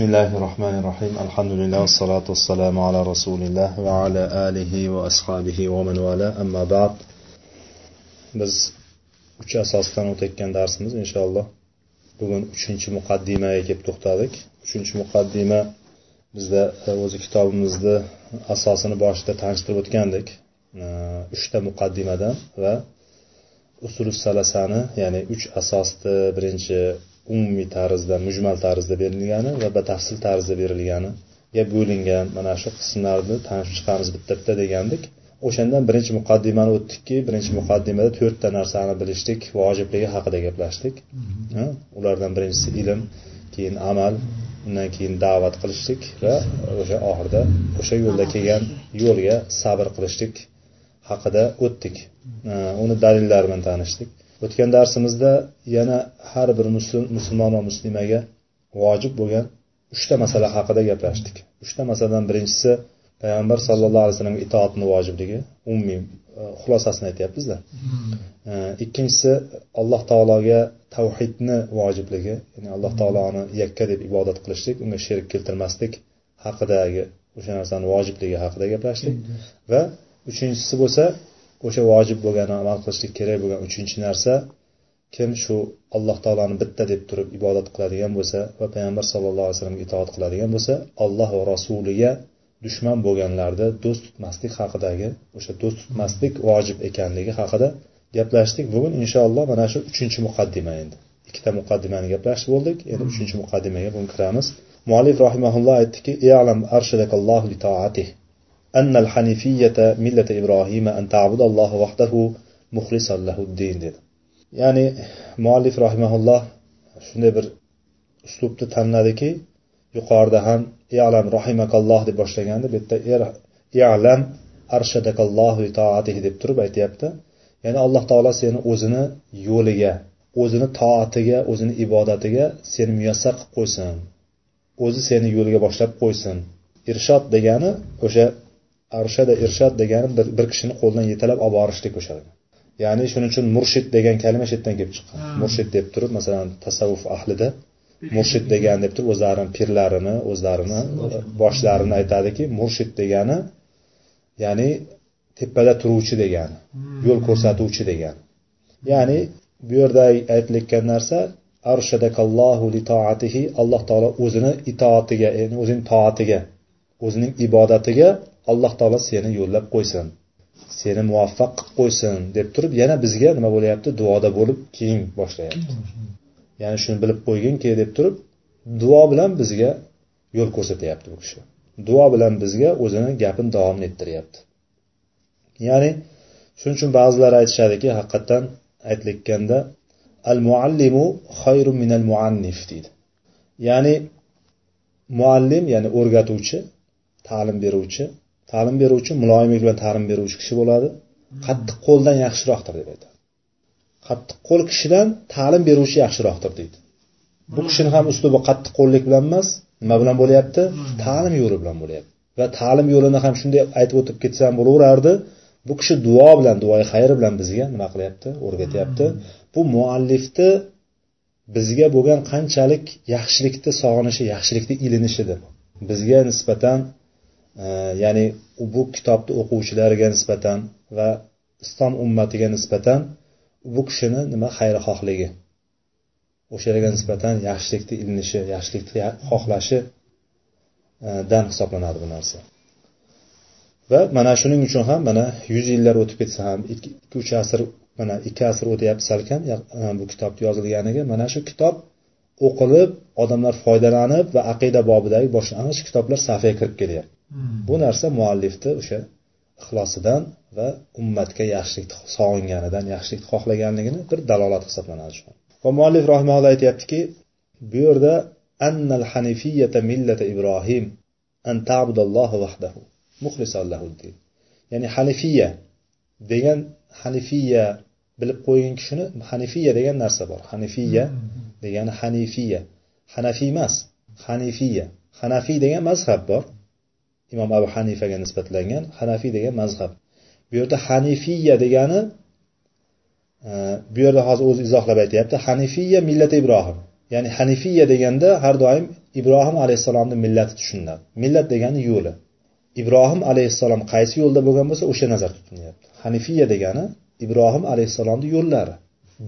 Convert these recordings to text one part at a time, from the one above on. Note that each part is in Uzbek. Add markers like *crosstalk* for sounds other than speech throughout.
بسم الله الرحمن الرحيم الحمد لله والصلاة والسلام على رسول الله وعلى آله وأصحابه ومن والاه أما بعد biz uch asosdan o'tayotgan darsimiz inshaalloh bugun uchinchi muqaddimaga kelib to'xtadik uchinchi muqaddima bizda o'zi kitobimizni asosini boshida tanishtirib o'tgandik uchta muqaddimadan va usuli salasani ya'ni uch asosni birinchi umumiy tarzda mujmal tarzda berilgani va batafsil tarzda berilganiga bo'lingan. Mana shu qismlarni tanishib chiqamiz bitta bitta degandik. O'shandan birinchi muqaddimani o'tdikki birinchi muqaddimada to'rtta narsani bilishlik vojibligi haqida gaplashdik. Ulardan birinchisi ilm keyin amal undan keyin da'vat qilishlik va o'sha oxirida o'sha yo'lda kelgan yo'lga sabr qilishlik haqida o'tdik. Uni dalillari bilan tanishdik. O'tgan darsimizda yana har bir musulmon va muslimaga vojib bo'lgan uchta masala haqida gaplashdik. Uchta masaladan birinchisi payg'ambar sallallohu alayhi vasallamga itoatni vojibligi umumiy xulosasini aytyapmizda ikkinchisi alloh taologa tavhidni vojibligi ya'ni alloh taoloni yakka deb ibodat qilishlik unga sherik keltirmaslik haqidagi o'sha narsani vojibligi haqida gaplashdik. Va uchinchisi bo'lsa o'sha vojib bo'lgan amal qilishlik kerak bo'lgan uchinchi narsa kim shu alloh taoloni bitta deb turib ibodat qiladigan bo'lsa va payg'ambar sallallohu alayhi vasallamga itoat qiladigan bo'lsa alloh va rasuliga dushman bo'lganlarni do'st tutmaslik haqidagi o'sha do'st tutmaslik vojib ekanligi haqida gaplashdik. Bugun inshaalloh mana shu uchinchi muqaddima endi. Ikkita muqaddimani gaplashib bo'ldik. Endi uchinchi muqaddimaga bugun kiramiz. Muallif rahimaulloh aytdiki أن الحنيفية ملة إبراهيم أن تعبد الله وحده مخلصا له الدين dedi ya'ni muallif rahimaulloh shunday bir uslubni tanladiki yuqorida ham i'lam rahimakalloh deb boshlaganda bu yerda i'lam arshadakallohu toatihi deb turib aytyapti ya'ni alloh taolo seni o'zini yo'liga o'zini toatiga o'zini ibodatiga seni muyassar qilib qo'ysin o'zi seni yo'liga boshlab qo'ysin irshod degani o'sha arshada irshod degani bir, bir kishini qo'ldan yetalab olib borishlik o'sha ya'ni shuning uchun murshid degan kalima shu yerdan kelib chiqqan. Murshid deb turib masalan tasavvuf ahlida murshid degan deb turib o'zlarini pirlarini o'zlarini boshlarini aytadiki murshid degani ya'ni tepada turuvchi degani yo'l ko'rsatuvchi degani. Ya'ni bu yerda aytilayotgan narsa arshadakallohu li toatihi alloh taolo o'zini itoatiga ya'ni o'zining toatiga o'zining ibodatiga alloh taolo seni yo'llab qo'ysin seni muvaffaq qilib qo'ysin deb turib yana bizga nima bo'lyapti? Duoda bo'lib keyin boshlayapti. Ya'ni shuni bilib qo'yginki deb turib duo bilan bizga yo'l ko'rsatyapti bu kishi. Duo bilan bizga o'zini gapini davom ettiryapti. Ya'ni shuning uchun ba'zilar aytishadiki haqiqatdan aytilayotganda al muallimu xayrun minal muannif deydi. Ya'ni muallim ya'ni o'rgatuvchi ta'lim beruvchi ta'lim beruvchi muloyimlik bilan ta'lim beruvchi kishi bo'ladi. Qattiq qo'ldan yaxshiroqdir deb aytadi. Qattiq qo'l kishidan ta'lim beruvchi yaxshiroqdir deydi. Bu kishini ham uslubi qattiq qo'llik bilan emas nima bilan bo'lyapti? Ta'lim yo'li bilan bo'lyapti. Va ta'lim yo'lini ham shunday aytib o'tib ketsam bo'laverardi bu kishi duo bilan duoyi xayri bilan bizga nima qilyapti? O'rgatyapti. Bu muallifni bizga bo'lgan qanchalik yaxshilikni sog'inishi yaxshilikni ilinishidir bizga nisbatan ya'ni bu kitobni o'quvchilariga nisbatan va islom ummatiga nisbatan bu kishini nima xayrixohligi. O'shalarga nisbatan yaxshilikni ilinishi yaxshilikni xohlashidan e, hisoblanadi bu narsa. Va mana shuning uchun ham mana yuz yillar o'tib ketsa ham ikki uch asr mana ikki asr o'tyapti salkam e, bu kitobni yozilganiga mana shu kitob o'qilib odamlar foydalanib va aqida bobidagi boshlang'ich kitoblar safiga kirib kelyapti. Bu narsa muallifni o'sha ixlosidan va ummatga yaxshilikni sog'inganidan yaxshilikni xohlaganligini bir dalolat hisoblanadi shu va muallif rahmaulloh aytyaptiki bu yerda annal hanifiyata millata ibrohim an ta'budallohu vahdahu muxlisan lahuddin ya'ni hanifiya degan hanifiya bilib qo'ygan kishini hanifiya degan narsa bor. Hanifiya degani hanifiya. Hanafiy emas hanifiya. Hanafiy degan mazhab bor imom abu hanifaga nisbatlangan hanafiy degan mazhab. Bu yerda hanifiya degani e, bu yerda hozir o'zi izohlab aytyapti hanifiya millati ibrohim. Ya'ni hanifiya deganda har doim ibrohim alayhissalomni millati tushuniladi millat degani yo'li. Ibrohim alayhissalom qaysi yo'lda bo'lgan bo'lsa o'sha nazarda tutilyapti hanifiya degani ibrohim alayhissalomni yo'llari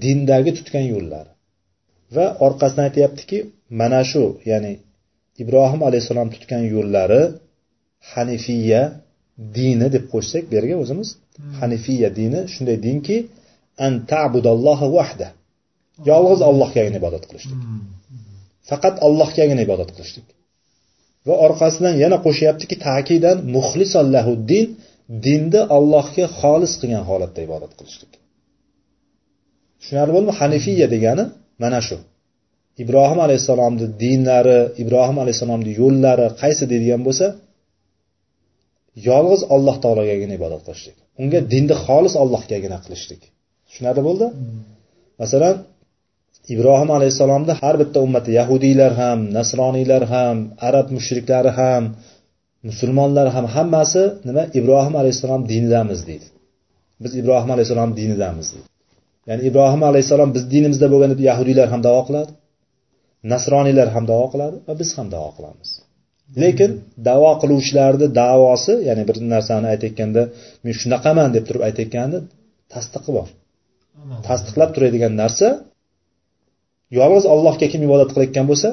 dindagi tutgan yo'llari. Va orqasidan aytyaptiki mana shu ya'ni ibrohim alayhissalom tutgan yo'llari hanifiya dini deb qo'shsak bu yerga o'zimiz hanifiya dini shunday dinki an ta'budalloha vahda. Yolg'iz allohgagina ibodat qilishlik. Faqat allohgagina ibodat qilishlik. Va orqasidan yana qo'shyaptiki takidan muxlisallahu din dinni allohga xolis qilgan holatda ibodat qilishlik. Tushunarli bo'ldimi hanifiya degani mana shu. Ibrohim alayhissalomni dinlari ibrohim alayhissalomni yo'llari qaysi deydigan bo'lsa yolg'iz alloh taologagina ibodat qilishlik. Unga dinni xolis allohgagina qilishlik. Tushunarli bo'ldi? Masalan ibrohim alayhissalomni har bitta ummati yahudiylar ham nasroniylar ham arab mushriklari ham musulmonlar ham hammasi nima? Ibrohim alayhissalom dinidamiz deydi. Biz ibrohim alayhissalom dinidamiz deydi. Ya'ni ibrohim alayhissalom biz dinimizda bo'lgan deb yahudiylar ham davo qiladi nasroniylar ham davo qiladi va biz ham davo qilamiz lekin davo qiluvchilarni davosi ya'ni bir narsani aytayotganda men shunaqaman deb turib aytayotganda tasdiqi bor. Tasdiqlab turadigan narsa yolg'iz allohga kim ibodat qilayotgan bo'lsa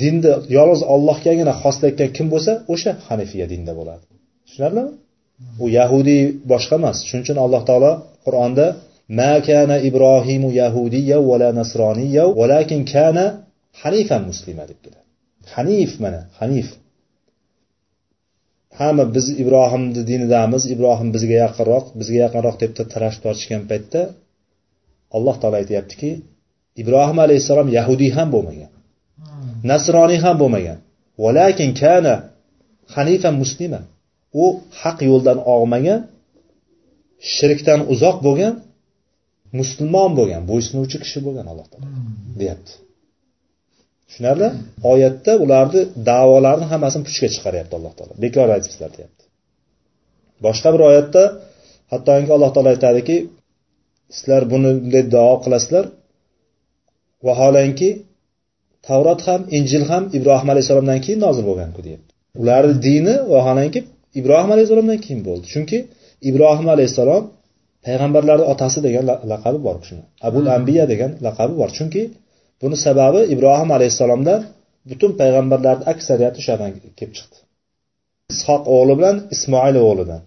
dinni yolg'iz allohgagina xoslayotgan kim bo'lsa o'sha hanifiya dinda bo'ladi. Tushunarlimi? U yahudiy boshqa emas. Shuning uchun alloh taolo qur'onda ma kana ibrohimu yahudiyya vala nasroniyya valakin kana hanifan muslima deb keladi hanif mana hanif. Hamma biz ibrohimni dinidamiz ibrohim bizga yaqinroq bizga yaqinroq deb tarashib tortishgan paytda alloh taolo aytyaptiki ibrohim alayhissalom yahudiy ham bo'lmagan nasroniy ham bo'lmagan. Valakin kana hanifan muslima. U haq yo'ldan og'magan shirkdan uzoq bo'lgan musulmon bo'lgan bo'ysunuvchi kishi bo'lgan alloh taolo deyapti tushunarli? Oyatda ularni da'volarini hammasini puchga chiqaryapti alloh taolo. Bekor aytibsizlar deyapti. Boshqa bir oyatda hattoki alloh taolo aytadiki sizlar buni bunday davo qilasizlar. Vaholanki tavrot ham injil ham ibrohim alayhissalomdan keyin nozil bo'lganku deyapti. Ularni dini vaholanki ibrohim alayhissalomdan keyin bo'ldi. Chunki ibrohim alayhissalom payg'ambarlarni otasi degan laqabi bor shuni abul ambiya degan laqabi bor. Chunki buni sababi ibrohim alayhissalomdan butun payg'ambarlarni aksariyati o'shadan kelib chiqdi. Ishoq o'g'li bilan ismoil o'g'lidan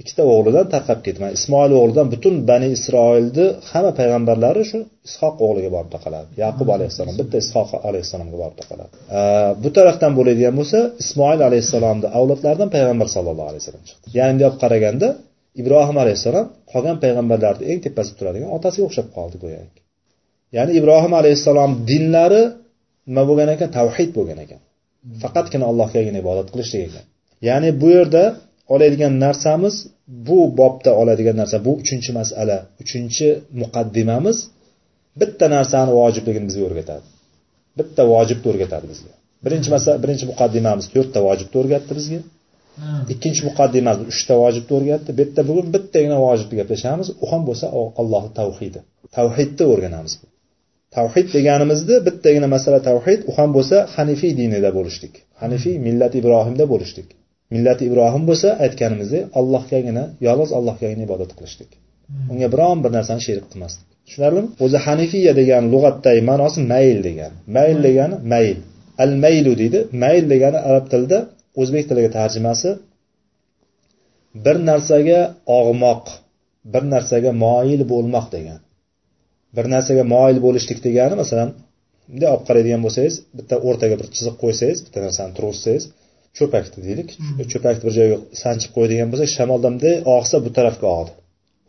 ikkita o'g'lidan tarqab ketdi. Mana ismoil o'g'lidan butun bani isroilni hamma payg'ambarlari shu ishoq o'g'liga borib taqaladi. Yaqub alayhissalom bitta ishoq alayhissalomga borib taqaladi. Bu tarafdan bo'ladigan bo'lsa ismoil alayhissalomni avlodlaridan payg'ambar sallallohu alayhi vasallam chiqdi. Ya'ni bunday olib qaraganda ibrohim alayhissalom qolgan payg'ambarlarni eng tepasida turadigan otasiga o'xshab qoldi go'yoki. Ya'ni ibrohim alayhissalom dinlari nima bo'lgan ekan? Tavhid bo'lgan ekan. Faqatgina allohgagina ibodat qilishlik ekan. Ya'ni bu yerda oladigan narsamiz bu bobda oladigan narsa bu uchinchi masala uchinchi muqaddimamiz bitta narsani vojibligini bizga o'rgatadi. Bitta vojibni o'rgatadi bizga. Birinchi masala birinchi muqaddimamiz to'rtta vojibni o'rgatdi bizga. Ikkinchi muqaddimamiz uchta vojibni o'rgatdi. Bu yerda bugun bittagina vojibni gaplashamiz. U ham bo'lsa allohni tavhidi. Tavhidni o'rganamiz tavhid deganimizni bittagina masala tavhid u ham bo'lsa hanifiy dinida bo'lishlik. Hanifiy millati ibrohimda bo'lishlik. Millati ibrohim bo'lsa aytganimizdek allohgagina yolg'iz allohgagina ibodat qilishlik. Unga biron bir narsani sherik qilmaslik. Tushunarlimi? O'zi hanifiya degan lug'atdagi ma'nosi mayl degani mayl degani mayl. Al maylu deydi. Mayl degani arab tilida o'zbek tiliga tarjimasi bir narsaga og'moq bir narsaga moyil bo'lmoq degan. Bir narsaga moyil bo'lishlik degani masalan bunday olib qaraydigan bo'lsangiz bitta o'rtaga bir chiziq qo'ysangiz bitta narsani turg'izsangiz cho'pakni deylik. Cho'pakni bir joyga sanchib qo'yadigan bo'lsak shamolda bunday og'sa bu tarafga og'di.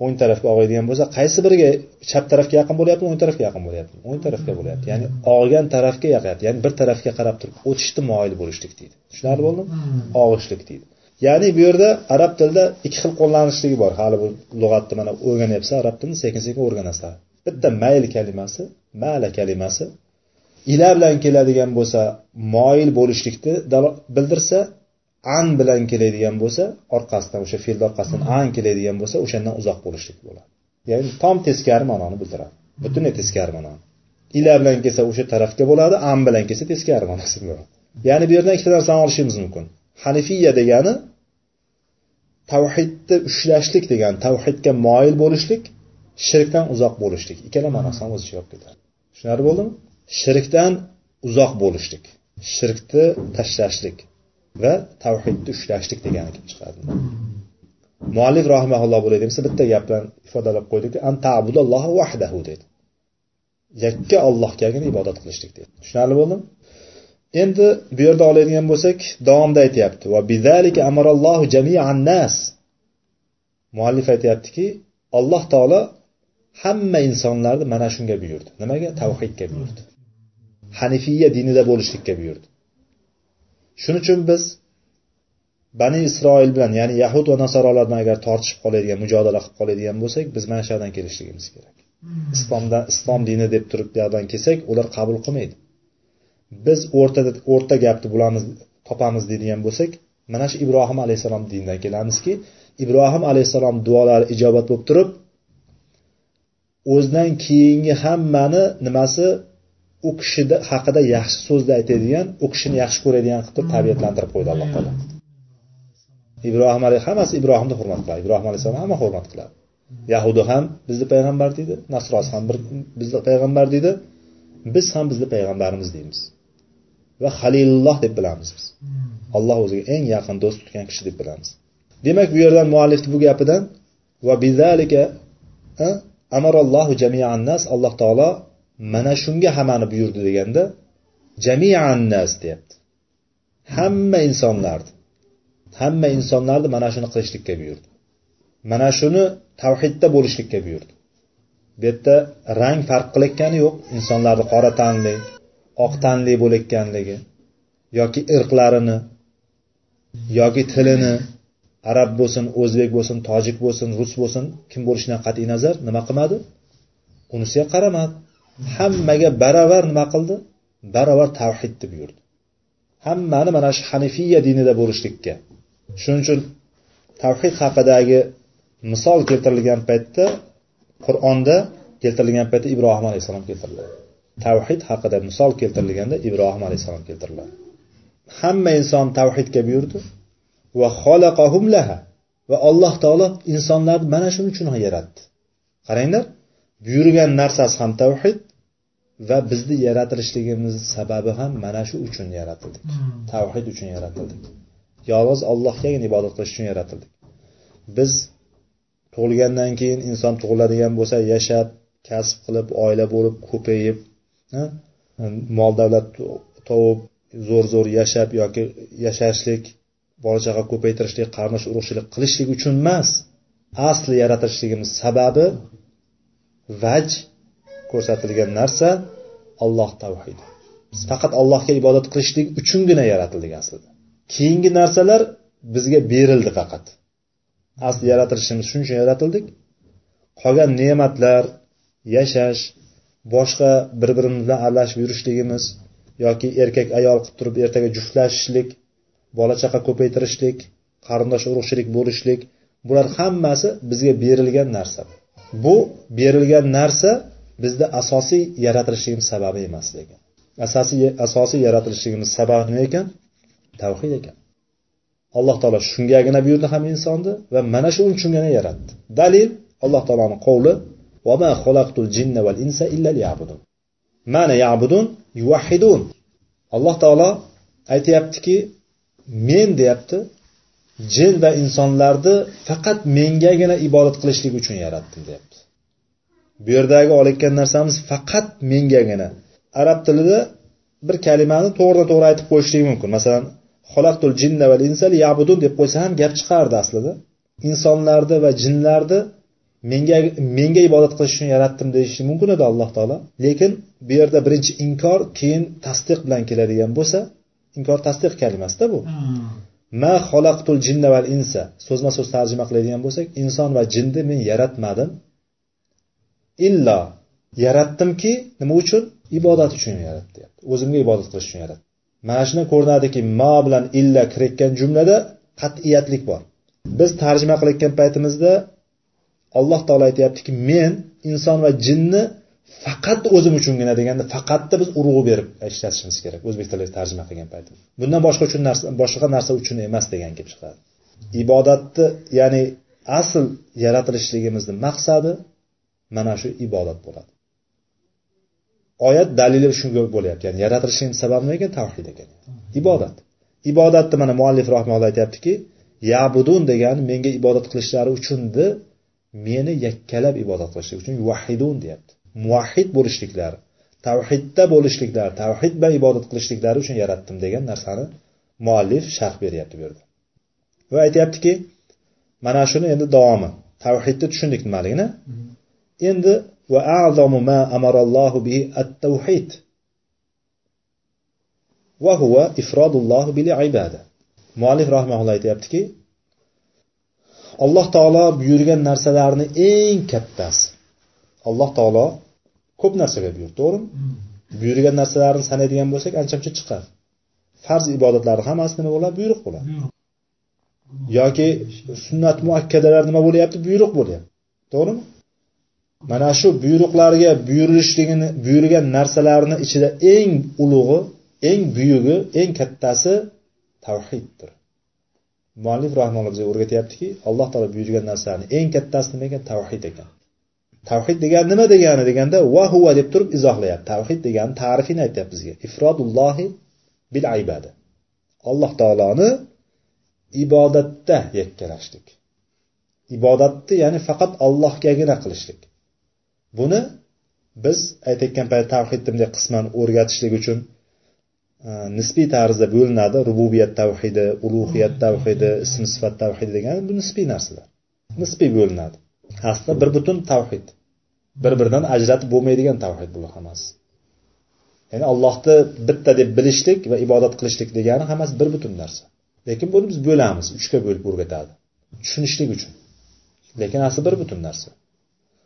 O'ng tarafga og'adigan bo'lsa qaysi biriga chap tarafga yaqin bo'lyapti o'ng tarafga yaqin bo'lyapti o'ng tarafga bo'lyapti. Ya'ni og'gan tarafga yaqyapti. Ya'ni bir tarafga qarab turib o'tishni moyil bo'lishlik deydi. Tushunarli bo'ldimi? Og'ishlik deydi. Ya'ni bu yerda arab tilida ikki xil qo'llanishligi bor. Hali bu lug'atni mana o'rganyapsan arab tilini sekin sekin o'rganasizlar bitta mayl kalimasi mala kalimasi ila bilan keladigan bo'lsa moyil bo'lishlikni bildirsa an bilan keladigan bo'lsa orqasidan o'sha fe'lni orqasidan an keladigan bo'lsa o'shandan uzoq bo'lishlik bo'ladi. Ya'ni tom teskari ma'noni bildiradi. Butunlay teskari ma'noni. Ila bilan kelsa o'sha tarafga bo'ladi an bilan kelsa teskari ma'nosida bo'ladi. Ya'ni bu yerdan ikkita narsani olishimiz mumkin. Hanifiya degani tavhidni ushlashlik degani tavhidga moyil bo'lishlik shirkdan uzoq bo'lishlik. Ikkala ma'nosini o'z ichiga olib ketadi. Tushunarli bo'ldimi? Shirkdan uzoq bo'lishlik. Shirkni tashlashlik va tavhidni ushlashlik degani kelib chiqadi. Muallif rahimaulloh bo'ladi desa bitta gap bilan ifodalab qo'ydiki vahdahu dedi yakka ollohgagina ibodat qilishlik dedi tushunarli bo'ldimi? Endi bu yerda oladigan bo'lsak davomida aytyapti. Va bizalika amarallohu jamian nas muallif aytyaptiki alloh taolo hamma insonlarni mana shunga buyurdi. Nimaga? Tavhidga buyurdi. Hanifiya dinida bo'lishlikka buyurdi. Shuning uchun biz bani isroil bilan ya'ni yahud va nasorolar bilan agar tortishib qoladigan mujodala qilib qoladigan bo'lsak biz mana shu yerdan kelishligimiz kerak. Islomda islom dini deb turib bu yoqdan kelsak ular qabul qilmaydi. Biz o'rtada o'rta gapni bulamiz topamiz deydigan bo'lsak mana shu ibrohim alayhissalom dinidan kelamizki ibrohim alayhissalom duolari ijobat bo'lib turib o'zidan keyingi hammani nimasi? U kishida haqida yaxshi so'zda aytadigan u kishini yaxshi ko'radigan qilib tabiatlantirib qo'ydi alloh taolo. Ibrohim alayhi hammasi ibrohimni hurmat qiladi. Ibrohim alayhissalom hamma hurmat qiladi. Yahudi ham bizni payg'ambar deydi nasros ham bir bizni payg'ambar deydi biz ham bizni payg'ambarimiz deymiz. Va halilulloh deb bilamiz biz. Alloh o'ziga eng yaqin do'st tutgan kishi deb bilamiz. Demak bu yerdan muallifni bu gapidan va bizalika amarallohu jamian nas alloh taolo mana shunga hammani buyurdi deganda jamian nas deyapti. Hamma insonlarni hamma insonlarni mana shuni qilishlikka buyurdi. Mana shuni tavhidda bo'lishlikka buyurdi. Bu yerda rang farq qilayotgani yo'q insonlarni qora tanli oq tanli bo'layotganligi yoki irqlarini yoki tilini arab bo'lsin o'zbek bo'lsin tojik bo'lsin rus bo'lsin kim bo'lishidan qat'iy nazar nima qilmadi? Unisiga qaramadi hammaga baravar nima qildi? Baravar tavhidni buyurdi hammani mana shu hanifiya dinida bo'lishlikka. Shuning uchun tavhid haqidagi misol keltirilgan paytda qur'onda keltirilgan paytda ibrohim alayhissalom keltiriladi. Tavhid haqida misol keltirilganda ibrohim alayhissalom keltiriladi. Hamma inson tavhidga buyurdi. Va xolaqahum laha. Va alloh taolo insonlarni mana shuning uchun yaratdi. Qaranglar buyurgan narsasi ham tavhid va bizni yaratilishligimiz sababi ham mana shu uchun yaratildik tavhid uchun yaratildik yolg'iz allohgagina ibodat qilish uchun yaratildik biz tug'ilgandan keyin inson tug'iladigan bo'lsa yashab kasb qilib oila bo'lib ko'payib mol davlat tovib zo'r zo'r yashab yoki yashashlik bola chaqa ko'paytirishlik qarindosh urug'chilik qilishlik uchun emas. Asli yaratilishligimiz sababi vaj ko'rsatilgan narsa alloh tavhidi. Biz faqat allohga ibodat qilishlik uchungina yaratildik aslida. Keyingi narsalar bizga berildi faqat. Asli yaratilishimiz shuning uchun yaratildik. Qolgan ne'matlar yashash boshqa bir birimiz bilan aralashib yurishligimiz yoki erkak ayol qilib turib ertaga juftlashishlik bola chaqa ko'paytirishlik qarindosh urug'chilik bo'lishlik bular hammasi bizga berilgan narsa. Bu berilgan narsa bizni asosiy yaratilishligimiz sababi emas lekin. Asosiy asosiy yaratilishligimiz sababi nima ekan? Tavhid ekan. Alloh taolo shungagina buyurdi ham insonni va mana shu uchungina yaratdi. Dalil alloh taoloni qovli mana yabudun yuvahidun alloh taolo aytyaptiki men deyapti jin va insonlarni faqat mengagina ibodat qilishlik uchun yaratdim deyapti. Bu yerdagi olayotgan narsamiz faqat mengagina. Arab tilida bir kalimani to'g'ridan to'g'ri aytib qo'yishlik mumkin. Masalan xolaqtul jinna val insal yabudun deb qo'ysa ham gap chiqardi aslida. Insonlarni va jinlarni menga menga ibodat qilish uchun yaratdim deyishi mumkin edi alloh taolo. Lekin bu yerda birinchi inkor keyin tasdiq bilan keladigan bo'lsa inkor tasdiq kalimasida bu. Ma xolaqtul jinna val insa. So'zma so'z tarjima qiladigan bo'lsak inson va jinni men yaratmadim. Illo yaratdimki nima uchun? Ibodat uchun yaratdi o'zimga ibodat qilish uchun yaratdi. Mana shundan ko'rinadiki ma bilan illa kirayotgan jumlada qat'iyatlik bor. Biz tarjima qilayotgan paytimizda alloh taolo aytyaptiki men inson va jinni faqat o'zim uchungina deganda faqatda biz urg'u berib ishlatishimiz kerak. O'zbek tilida tarjima qilgan paytda. Bundan boshqa uchun narsa boshqa narsa uchun emas degan kelib chiqadi. Ibodatni ya'ni asl yaratilishligimizni maqsadi mana shu ibodat bo'ladi. Oyat dalili shunga bo'lyapti. Ya'ni yaratilishimiz sababi nima ekan tavhid ekan. Ibodat. Ibodatni mana muallif rahmaulloh aytyaptiki yabudun degani menga ibodat qilishlari uchunni meni yakkalab ibodat qilishlik uchun vahidun deyapti. Muvahhid bo'lishliklari tavhidda bo'lishliklari tavhid bilan ibodat qilishliklari uchun yaratdim degan narsani muallif sharh beryapti bu yerda. Va aytyaptiki mana shuni endi davomi tavhidni tushundik nimaligini. Endi va a'zamu ma amarallohu bihi at-tavhid va huwa ifrodulloh bil ibada muallif rahmaulloh aytyaptiki alloh taolo buyurgan narsalarni eng kattasi alloh taolo ko'p narsaga buyurdi to'g'rimi? Buyurgan narsalarni sanaydigan bo'lsak ancha muncha chiqadi farz ibodatlarni hammasi nima bo'ladi? Buyruq bo'ladi. Yoki sunnat muakkadalar nima bo'lyapti? Buyruq bo'lyapti. To'g'rimi? Mana shu buyruqlarga buyurilishligini buyurgan narsalarni ichida eng ulug'i eng buyugi eng kattasi tavhiddir. Muallif rahmonalloh bizga o'rgatyaptiki alloh taolo buyurgan narsalarni eng kattasi nima ekan? Tavhid ekan tavhid degani nima degani deganda va huva deb turib izohlayapti. Tavhid degani ta'rifini aytyapti bizga. Ifrodullohi bil ibada alloh taoloni ibodatda yakkalashlik. Ibodatni ya'ni faqat allohgagina qilishlik. Buni biz aytayotgan payt tavhidni bunday qisman o'rgatishlik uchun e, nisbiy tarzda bo'linadi. Rububiyat tavhidi ulug'iyat tavhidi ism sifat tavhidi degani bu nisbiy narsalar. Nisbiy bo'linadi. Aslida bir butun tavhid. Bir biridan ajratib bo'lmaydigan tavhid bular hammasi. Ya'ni allohni bitta deb bilishlik va ibodat qilishlik degani hammasi bir butun narsa. Lekin buni biz bo'lamiz uchga bo'lib o'rgatadi. Tushunishlik uchun. Lekin asli bir butun narsa.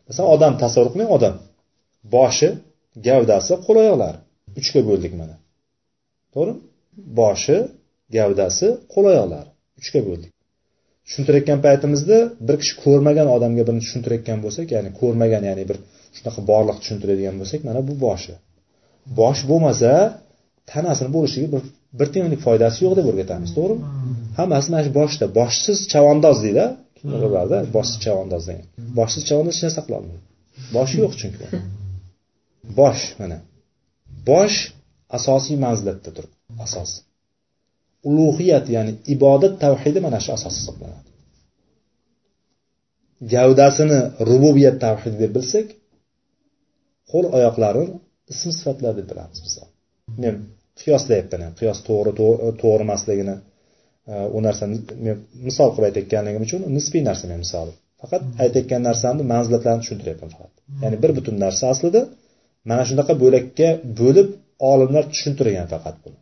Masalan odam tasavvur qiling odam boshi gavdasi qo'l oyoqlari uchga bo'ldik mana. To'g'rimi? Boshi gavdasi qo'l oyoqlari uchga bo'ldik. Tushuntirayotgan paytimizda bir kishi ko'rmagan odamga birini tushuntirayotgan bo'lsak ya'ni ko'rmagan ya'ni bir shunaqa borliq tushuntiradigan bo'lsak mana bu boshi. Bosh bo'lmasa tanasini bo'lishligi bir bir tiyinlik foydasi yo'q deb o'rgatamiz to'g'rimi? Hammasi mana shu boshda. Boshsiz chavandoz deydi biladi boshsiz chavandoz degan. Boshsiz chavandoz hech narsa qilolmaydi. Boshi yo'q chunki bosh mana. Bosh asosiy manzilatda turibdi asos ulug'iyat ya'ni ibodat tavhidi mana shu asos hisoblanadi. Gavdasini rububiyat tavhidi deb bilsak qo'l oyoqlarini ism sifatlar deb bilamiz biz. Men qiyoslayapman qiyos to'g'ri to'g'ri emasligini e, u narsani men misol qilib aytayotganligim uchun nisbiy narsa men misoli faqat aytayotgan narsamni manzilatlarini tushuntiryapman faqat. Ya'ni bir butun narsa aslida mana shunaqa bo'lakka bo'lib olimlar tushuntirgan faqat buni.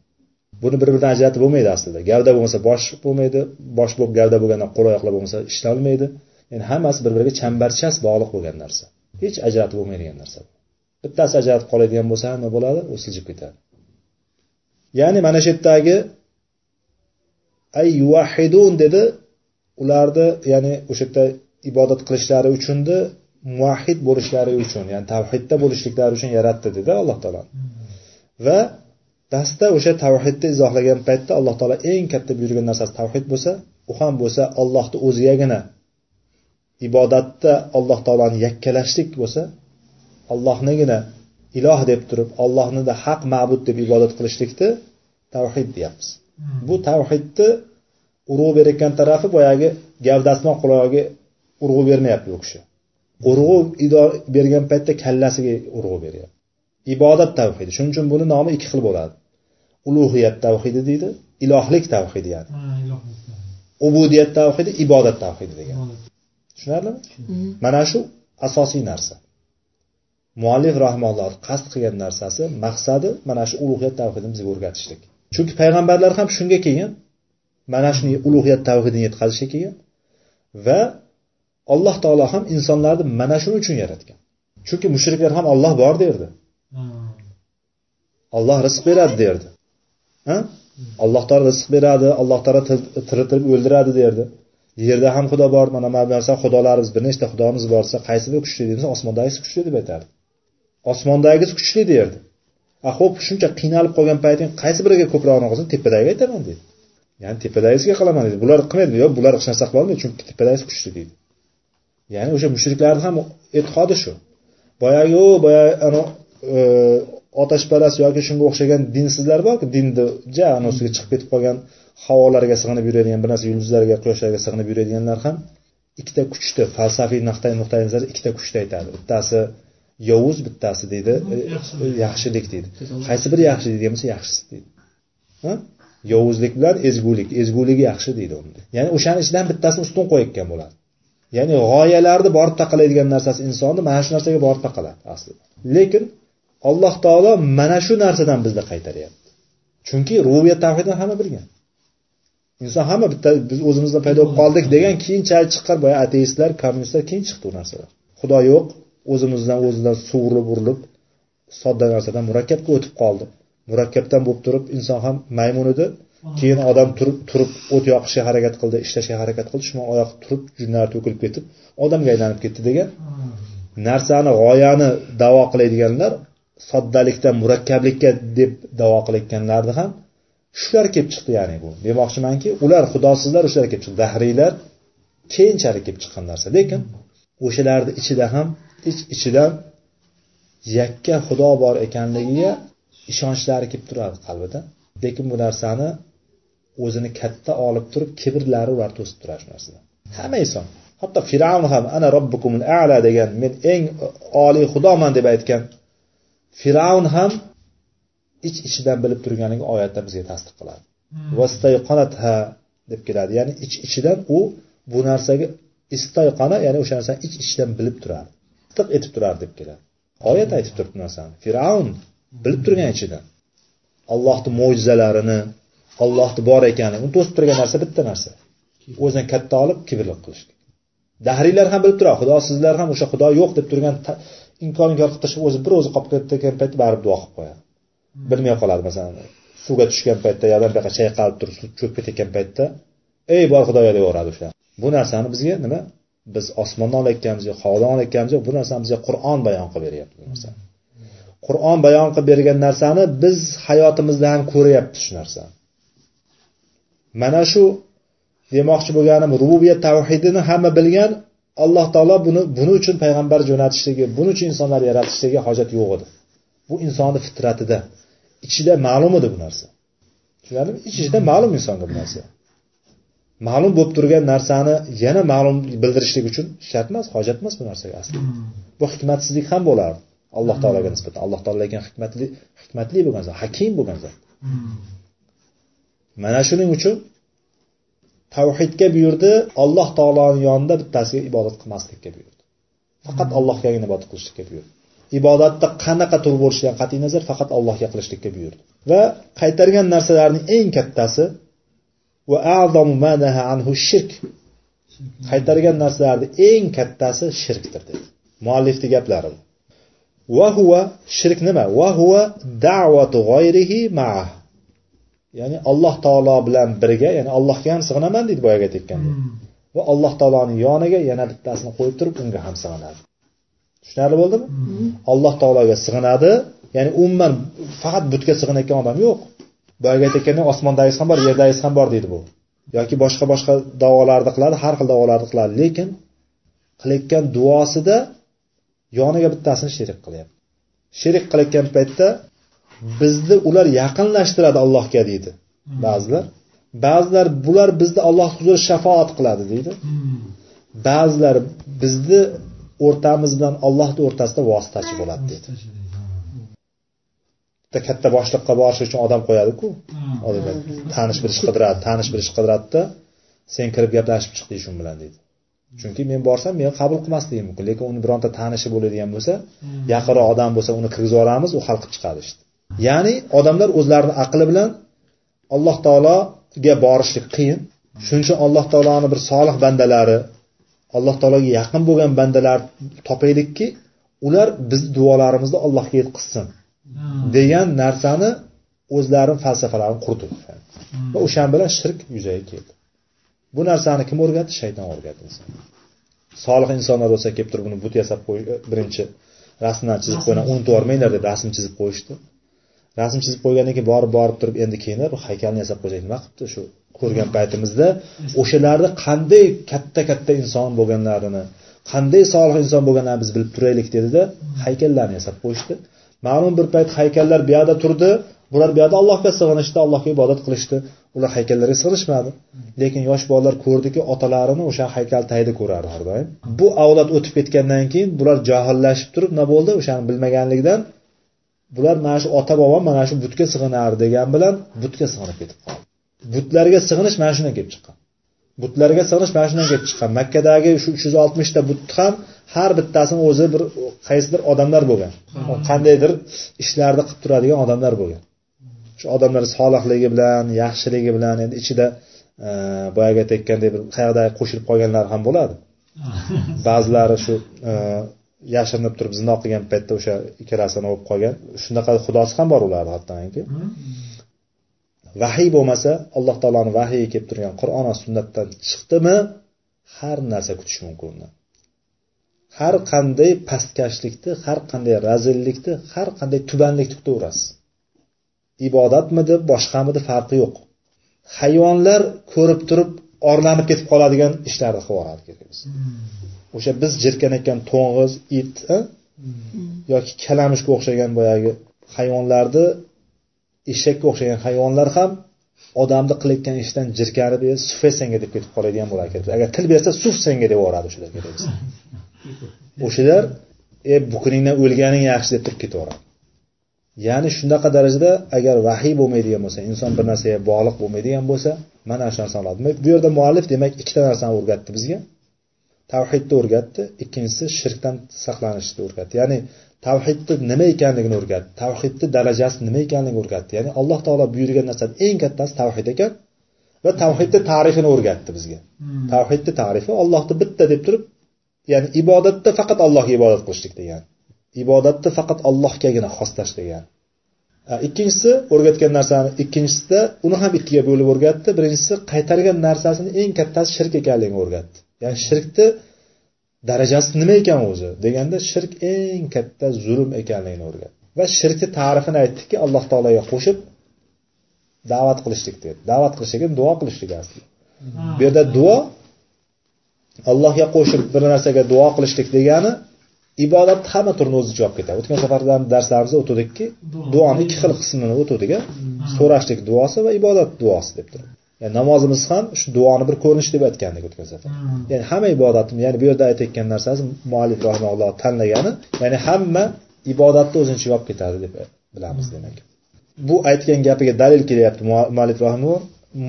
Buni bir biridan ajratib bo'lmaydi aslida. Gavda bo'lmasa bosh bo'lmaydi bosh bo'lib gavda bo'lgandan qo'l oyoqlar bo'lmasa ishlanolmaydi ya'ni hammasi bir biriga chambarchas bog'liq bo'lgan narsa. Hech ajratib bo'lmaydigan narsa. Bittasi ajratib qoladigan bo'lsa nima bo'ladi? U siljib ketadi. Ya'ni mana shu yerdagi ay yuvahidun dedi. Ularni ya'ni o'sha yerda ibodat qilishlari uchunni muvahhid bo'lishlari uchun ya'ni tavhidda bo'lishliklari uchun yaratdi dedi alloh taolo va pastda o'sha tavhidni izohlagan paytda alloh taolo eng katta buyurgan narsasi tavhid bo'lsa u ham bo'lsa ollohni o'zigagina. Ibodatda alloh taoloni yakkalashlik bo'lsa ollohnigina iloh deb turib ollohnida haq ma'bud deb ibodat qilishlikni tavhid deyapmiz. Bu tavhidni urg'u berayotgan tarafi boyagi gavdasi bilan qulog'iga urg'u bermayapti u kishi. Urg'u bergan paytda kallasiga urg'u beryapti. Ibodat tavhidi. Shuning uchun buni nomi ikki xil bo'ladi ulug'iyat tavhidi deydi ilohlik tavhidi ya'ni. Ubudiyat tavhidi ibodat tavhidi degan. Tushunarlimi? Mana shu asosiy narsa. Muallif rahmonlar qasd qilgan narsasi maqsadi mana shu ulug'iyat tavhidini bizga o'rgatishlik. Chunki payg'ambarlar ham shunga kelgan mana shuni ulug'iyat tavhidini yetkazishga kelgan va alloh taolo ham insonlarni mana shuning uchun yaratgan. Chunki mushriklar ham olloh bor derdi. Olloh rizq beradi derdi alloh taolo rizq beradi alloh taolo tiriltirib o'ldiradi derdi. Yerda ham xudo bor mana mana xudolarimiz bir nechta xudomiz bor desa qaysi biri kuchli desa osmondagisi kuchli deb aytardi. Osmondagisi kuchli derdi. A ho'p shuncha qiynalib qolgan payting qaysi biriga ko'proq qilsin tepadagiga aytaman deydi ya'ni tepadagisiga qilaman deydi bular qilmaydi yo'q bular hech narsa qilolmaydi chunki tepadagisi kuchli deydi. Ya'ni o'sha mushriklarni ham e'tiqodi shu. Boyagi u boyagi e, otashparast yoki shunga o'xshagan dinsizlar borku dinni ja anosiga chiqib ketib qolgan havolarga sig'inib yuradigan bir narsa yulduzlarga quyoshlarga sig'inib yuradiganlar ham ikkita kuchni falsafiy nuqtai nuqtai nazar ikkita kuchni aytadi. Bittasi yovuz bittasi deydi e, yaxshilik deydi. Qaysi biri yaxshi deydigan bo'lsa yaxshisi deydi. Yovuzlik bilan ezgulik. Ezguligi yaxshi deydi unda ya'ni o'shani ichidan bittasini ustun qo'yayotgan bo'ladi. Ya'ni g'oyalarni borib taqalaydigan narsasi insonni mana shu narsaga borib taqaladi aslida. Lekin alloh taolo mana shu narsadan bizni qaytaryapti. Chunki rububiyat tavhidni hamma bilgan. Inson hamma bitta biz o'zimizdan paydo bo'lib qoldik degan keyinchalik chiqqan boya ateistlar kommunistlar keyin chiqdi u narsalar. Xudo yo'q o'zimizdan o'zidan sug'urilib urilib sodda narsadan murakkabga o'tib qoldi murakkabdan bo'lib turib inson ham maymun edi. Keyin odam turib turib o't yoqishga harakat qildi ishlashga harakat qildi shundan oyoq turib junlari to'kilib ketib odamga aylanib ketdi degan narsani g'oyani davo qiladiganlar soddalikdan murakkablikka deb davo qilayotganlarni ham shular kelib chiqdi ya'ni bu. Demoqchimanki ular xudosizlar o'shalar kelib chiqdi. Dahriylar keyinchalik kelib chiqqan narsa. Lekin o'shalarni ichida ham ich ichidan yakka xudo bor ekanligiga ishonchlari kelib turadi qalbida. Lekin bu narsani o'zini katta olib turib kibrlari ular to'sib turadi shu narsada hamma inson hatto fir'avn ham ana robbukumul ala degan men eng oliy xudoman deb aytgan fir'avn ham ich ichidan bilib turganligi oyatda bizga tasdiq qiladi. Vastayqonatha deb keladi. Ya'ni ich ichidan u bu narsaga istoyqona ya'ni o'sha narsani ich ichidan bilib turadi. Tiq etib turadi deb keladi. Oyat aytib turibdi bu narsani. Fir'avn bilib turgan ichidan. Allohni mo'jizalarini ollohni bor ekanini uni to'sib turgan narsa bitta narsa. O'zini katta olib kibrlik qilishlik. Dahriylar ham bilib turadi. Xudo sizlar ham o'sha xudo yo'q deb turgan qilib tashlab o'zi bir o'zi qolib ketgan paytda baribir duo qilib qo'yadi. Bilmay qoladi masalan suvga tushgan paytda yoqdan bu yoqqa chayqalib turib suv cho'kib ketayotgan paytda ey bor xudoyo! deyaveradi o'sha bu narsani bizga nima? Biz osmondan olayotganmiz yo havodan olayotganmiz bu narsani bizga qur'on bayon qilib beryapti bu narsani. Qur'on bayon qilib bergan narsani biz hayotimizda ham ko'ryapmiz shu narsani. Mana shu demoqchi bo'lganim rububiyat tavhidini hamma bilgan alloh taolo buni buni uchun payg'ambar jo'natishligi buning uchun insonlar yaratishligi hojat yo'q edi. Bu insonni fitratida ichida ma'lum edi bu narsa. Tushunarlimi? Ich ichida ma'lum insonga bu narsa. Ma'lum bo'lib turgan narsani yana ma'lum bildirishlik uchun shart emas hojat emas bu narsaga aslida bu hikmatsizlik ham bo'lardi alloh taologa nisbatan. Alloh taolo lekin hikmatli hikmatli bo'lgan zot hakim bo'lgan zot. Mana shuning uchun tavhidga buyurdi alloh taoloni yonida bittasiga ibodat qilmaslikka buyurdi. Faqat allohgagina ibodat qilishlikka buyurdi. Ibodatda qanaqa tur bo'lishidan qat'iy nazar faqat allohga qilishlikka buyurdi. Va qaytargan narsalarning eng kattasi va anhu shirk. Qaytargan narsalarni eng kattasi shirkdir dedi. Muallifni gaplari va huva shirk nima? Va huva da'vatu g'oyrihi ma'ah. Ya'ni alloh taolo bilan birga ya'ni allohga ham sig'inaman deydi boyagi aytayotganda va alloh taoloni yoniga yana bittasini qo'yib turib unga ham sig'inadi. Tushunarli bo'ldimi? Alloh taologa sig'inadi ya'ni umuman faqat butga sig'inayotgan odam yo'q. Boyagi aytayotganda osmondagisi ham bor yerdagisi ham bor deydi bu. Yoki boshqa boshqa davolarni qiladi har xil davolarni qiladi lekin qilayotgan duosida yoniga bittasini sherik qilyapti. Sherik qilayotgan paytda bizni ular yaqinlashtiradi allohga deydi. Ba'zilar. Ba'zilar bular bizni alloh huzurida shafoat qiladi deydi. Ba'zilar bizni o'rtamiz bilan ollohni o'rtasida vositachi bo'ladi deydi. bitta katta boshliqqa borish uchun odam qo'yadiku. Tanish bilish qidiradi tanish bilish qidiradida sen kirib gaplashib chiq deydi shu bilan deydi. Chunki men borsam meni qabul qilmasligim mumkin lekin uni bironta tanishi bo'ladigan bo'lsa yaqinroq odam bo'lsa uni kirgizib yuboramiz u hal qilib chiqadi işte ya'ni odamlar o'zlarini aqli bilan alloh taologa borishlik qiyin. Shuning uchun alloh taoloni bir solih bandalari alloh taologa yaqin bo'lgan bandalar topaylikki ular bizni duolarimizni allohga yetkazsin degan narsani o'zlarini falsafalarini qurdi. Va o'shan bilan shirk yuzaga keldi. Bu narsani kim o'rgatdi shayton o'rgatdi solih insonlar bo'lsa kelib turib buni but yasab qo'y birinchi rasmdan chizib qo'ygan unutib yubormanglar deb rasm chizib qo'yishdi rasm chizib qo'ygandan keyin borib borib turib endi keyin haykalni yasab qo'ysak nima qilibdi? Shu ko'rgan paytimizda o'shalarni qanday katta katta inson bo'lganlarini qanday solih inson bo'lganlarini biz bilib turaylik dedida haykallarni yasab qo'yishdi. Ma'lum bir payt haykallar bu yoqda turdi. Bular bu yoqda allohga sig'inishdi allohga ibodat qilishdi. Ular haykallarga sig'inishmadi. Lekin yosh bolalar ko'rdiki otalarini o'sha haykal tagida ko'rardi har doim. Bu avlod o'tib ketgandan keyin bular johillashib turib nima bo'ldi? O'shani bilmaganligidan bular mana shu ota bobom mana shu butga sig'inardi degan bilan butga sig'inib ketib qoldi. Butlarga sig'inish mana shundan kelib chiqqan. Butlarga sig'inish mana shundan kelib chiqqan. Makkadagi shu uch yuz oltmishta but ham har bittasini o'zi bir qaysidir odamlar bo'lgan. Qandaydir ishlarni qilib turadigan odamlar bo'lgan. Shu odamlar solihligi bilan yaxshiligi bilan endi ichida e, boyagi aytayotgandek bir qayerda qo'shilib qolganlar ham bo'ladi. *laughs* Ba'zilari shu e, yashirinib turib zino qilgan paytda o'sha ikkalasini o'pib qolgan. Shunaqa xudosi ham bor ularni hattoki. Vahiy bo'lmasa alloh taoloni vahiyi kelib turgan qur'on va sunnatdan chiqdimi? Har narsa kutish mumkin undan har qanday pastkashlikni har qanday razillikni har qanday tubanlikni kutaverasiz. Ibodatmidi boshqamidi farqi yo'q. Hayvonlar ko'rib turib orlanib ketib qoladigan ishlarni qilib yuboradi o'sha biz jirkanayotgan to'ng'iz it yoki kalamushga o'xshagan boyagi hayvonlarni eshakka o'xshagan hayvonlar ham odamni qilayotgan ishdan jirkanib sufe senga deb ketib qoladigan bo'lar kerak agar til bersa suf senga deb yuboradi *laughs* o'shalar o'shalar e bu kuningdan o'lganing yaxshi deb turib ketaveradi. Ya'ni shunaqa darajada agar vahiy bo'lmaydigan bo'lsa inson bir narsaga bog'liq bo'lmaydigan bo'lsa mana shu narsani oladi. Bu yerda muallif demak ikkita narsani o'rgatdi bizga. Tavhidni o'rgatdi ikkinchisi shirkdan saqlanishni o'rgatdi. Ya'ni tavhidni nima ekanligini o'rgatdi tavhidni darajasi nima ekanligini o'rgatdi. Ya'ni alloh taolo buyurgan narsani eng kattasi tavhid ekan va tavhidni tarixini o'rgatdi bizga. Hmm. tavhidni tarifi ollohni bitta deb turib ya'ni ibodatda faqat allohga ibodat qilishlik degan. Ibodatni faqat allohgagina xoslash degan ikkinchisi o'rgatgan narsani ikkinchisida uni ham ikkiga bo'lib o'rgatdi. Birinchisi qaytargan narsasini eng kattasi shirk ekanligini o'rgatdi. Ya'ni shirkni darajasi nima ekan o'zi? Deganda shirk eng katta zulm ekanligini o'rgatdi. Va shirkni ta'rifini aytdiki alloh taologa qo'shib da'vat qilishlik dedi. Da'vat qilishlik duo qilishlik asli bu yerda duo allohga qo'shib bir narsaga duo qilishlik degani ibodat hamma turini o'z ichiga olib ketadi. O'tgan safardan darslarimizda o'tdikki duoni ikki xil qismini o'tdik so'rashlik duosi va ibodat duosi deb turib ya'ni namozimiz ham shu duoni bir ko'rinishi deb aytgandik o'tgan safar. Ya'ni hamma ibodatim ya'ni bu yerda aytayotgan narsasi muallif rahimalloh tanlagani ya'ni hamma ibodatni o'zini ichiga olib ketadi deb bilamiz demak. Bu aytgan gapiga dalil kelyapti muallif rahimulloh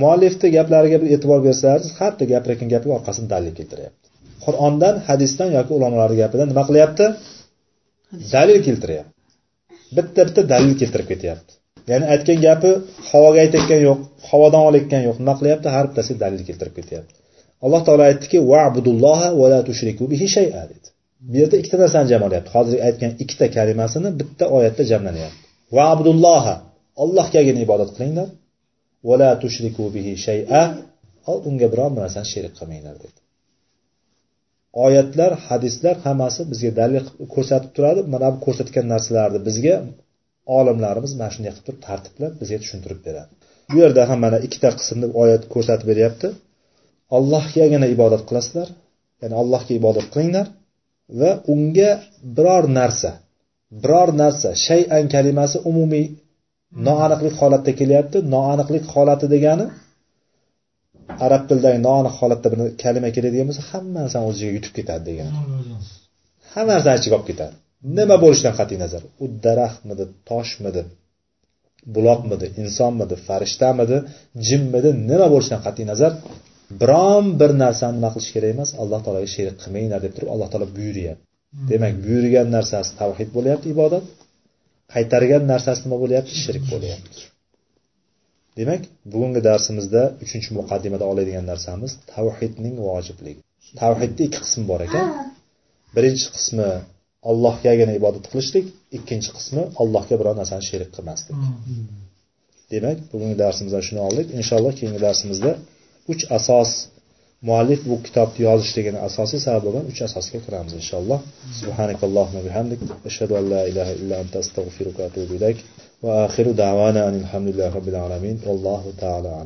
muallifni gaplariga bir e'tibor bersangiz har bitta gapirayotgan gapiga orqasidan dalil keltiryapti qur'ondan hadisdan yoki ulamolarni gapidan nima qilyapti? Dalil keltiryapti. Bitta bitta dalil keltirib ketyapti. Ya'ni aytgan gapi havoga aytayotgan yo'q havodan olayotgan yo'q. Nima qilyapti? Har bittasiga dalil keltirib ketyapti. Alloh taolo aytdiki va'budulloha va la tushriku bihi shay'a dedi. Bu yerda ikkita narsani jamlayapti hozir aytgan ikkita kalimasini bitta oyatda jamlanyapti. Va'budulloha allohgagina ibodat qilinglar. Va la tushriku bihi shay'a unga biron bir narsani sherik qilmanglar dedi oyatlar hadislar hammasi bizga dalil ko'rsatib turadi. Mana bu ko'rsatgan narsalarni bizga olimlarimiz mana shunday qilib turib tartiblab bizga tushuntirib beradi. Bu yerda ham mana ikkita qismni oyat ko'rsatib beryapti. Allohgagina ibodat qilasizlar. Ya'ni allohga ibodat qilinglar va unga biror narsa biror narsa shayan kalimasi umumiy noaniqlik holatda kelyapti. Noaniqlik holati degani arab tilidagi noaniq holatda bir kalima keladigan bo'lsa hamma narsani o'z ichiga yutib ketadi degan. Hamma narsani ichiga olib ketadi. Nima bo'lishidan qat'iy nazar? U daraxtmidi toshmidi buloqmidi insonmidi farishtamidi jimmidi nima bo'lishidan qat'iy nazar? Biron bir narsani nima qilish kerak emas alloh taologa sherik qilmanglar deb turib alloh taolo buyuryapti. Demak buyurgan narsasi tavhid bo'lyapti ibodat. Qaytargan narsasi nima bo'lyapti? Shirk bo'lyapti demak bugungi darsimizda uchinchi muqaddimada oladigan narsamiz tavhidning vojibligi. Tavhidda ikki qism bor ekan. Birinchi qismi allohgagina ibodat qilishlik ikkinchi qismi allohga biror narsani sherik qilmaslik. Hmm. Demak bugungi darsimizdan shuni oldik. Inshaalloh keyingi darsimizda uch asos muallif bu kitobni yozishligini asosiy sababi bo'lgan uch asosga kiramiz inshaalloh. Hmm. Subhanakallohu bihamdik. Ashhadu an la ilaha illa anta astag'firuka va atubu ilayk. وآخر دعوانا أن الحمد لله رب العالمين والله تعالى أعلم.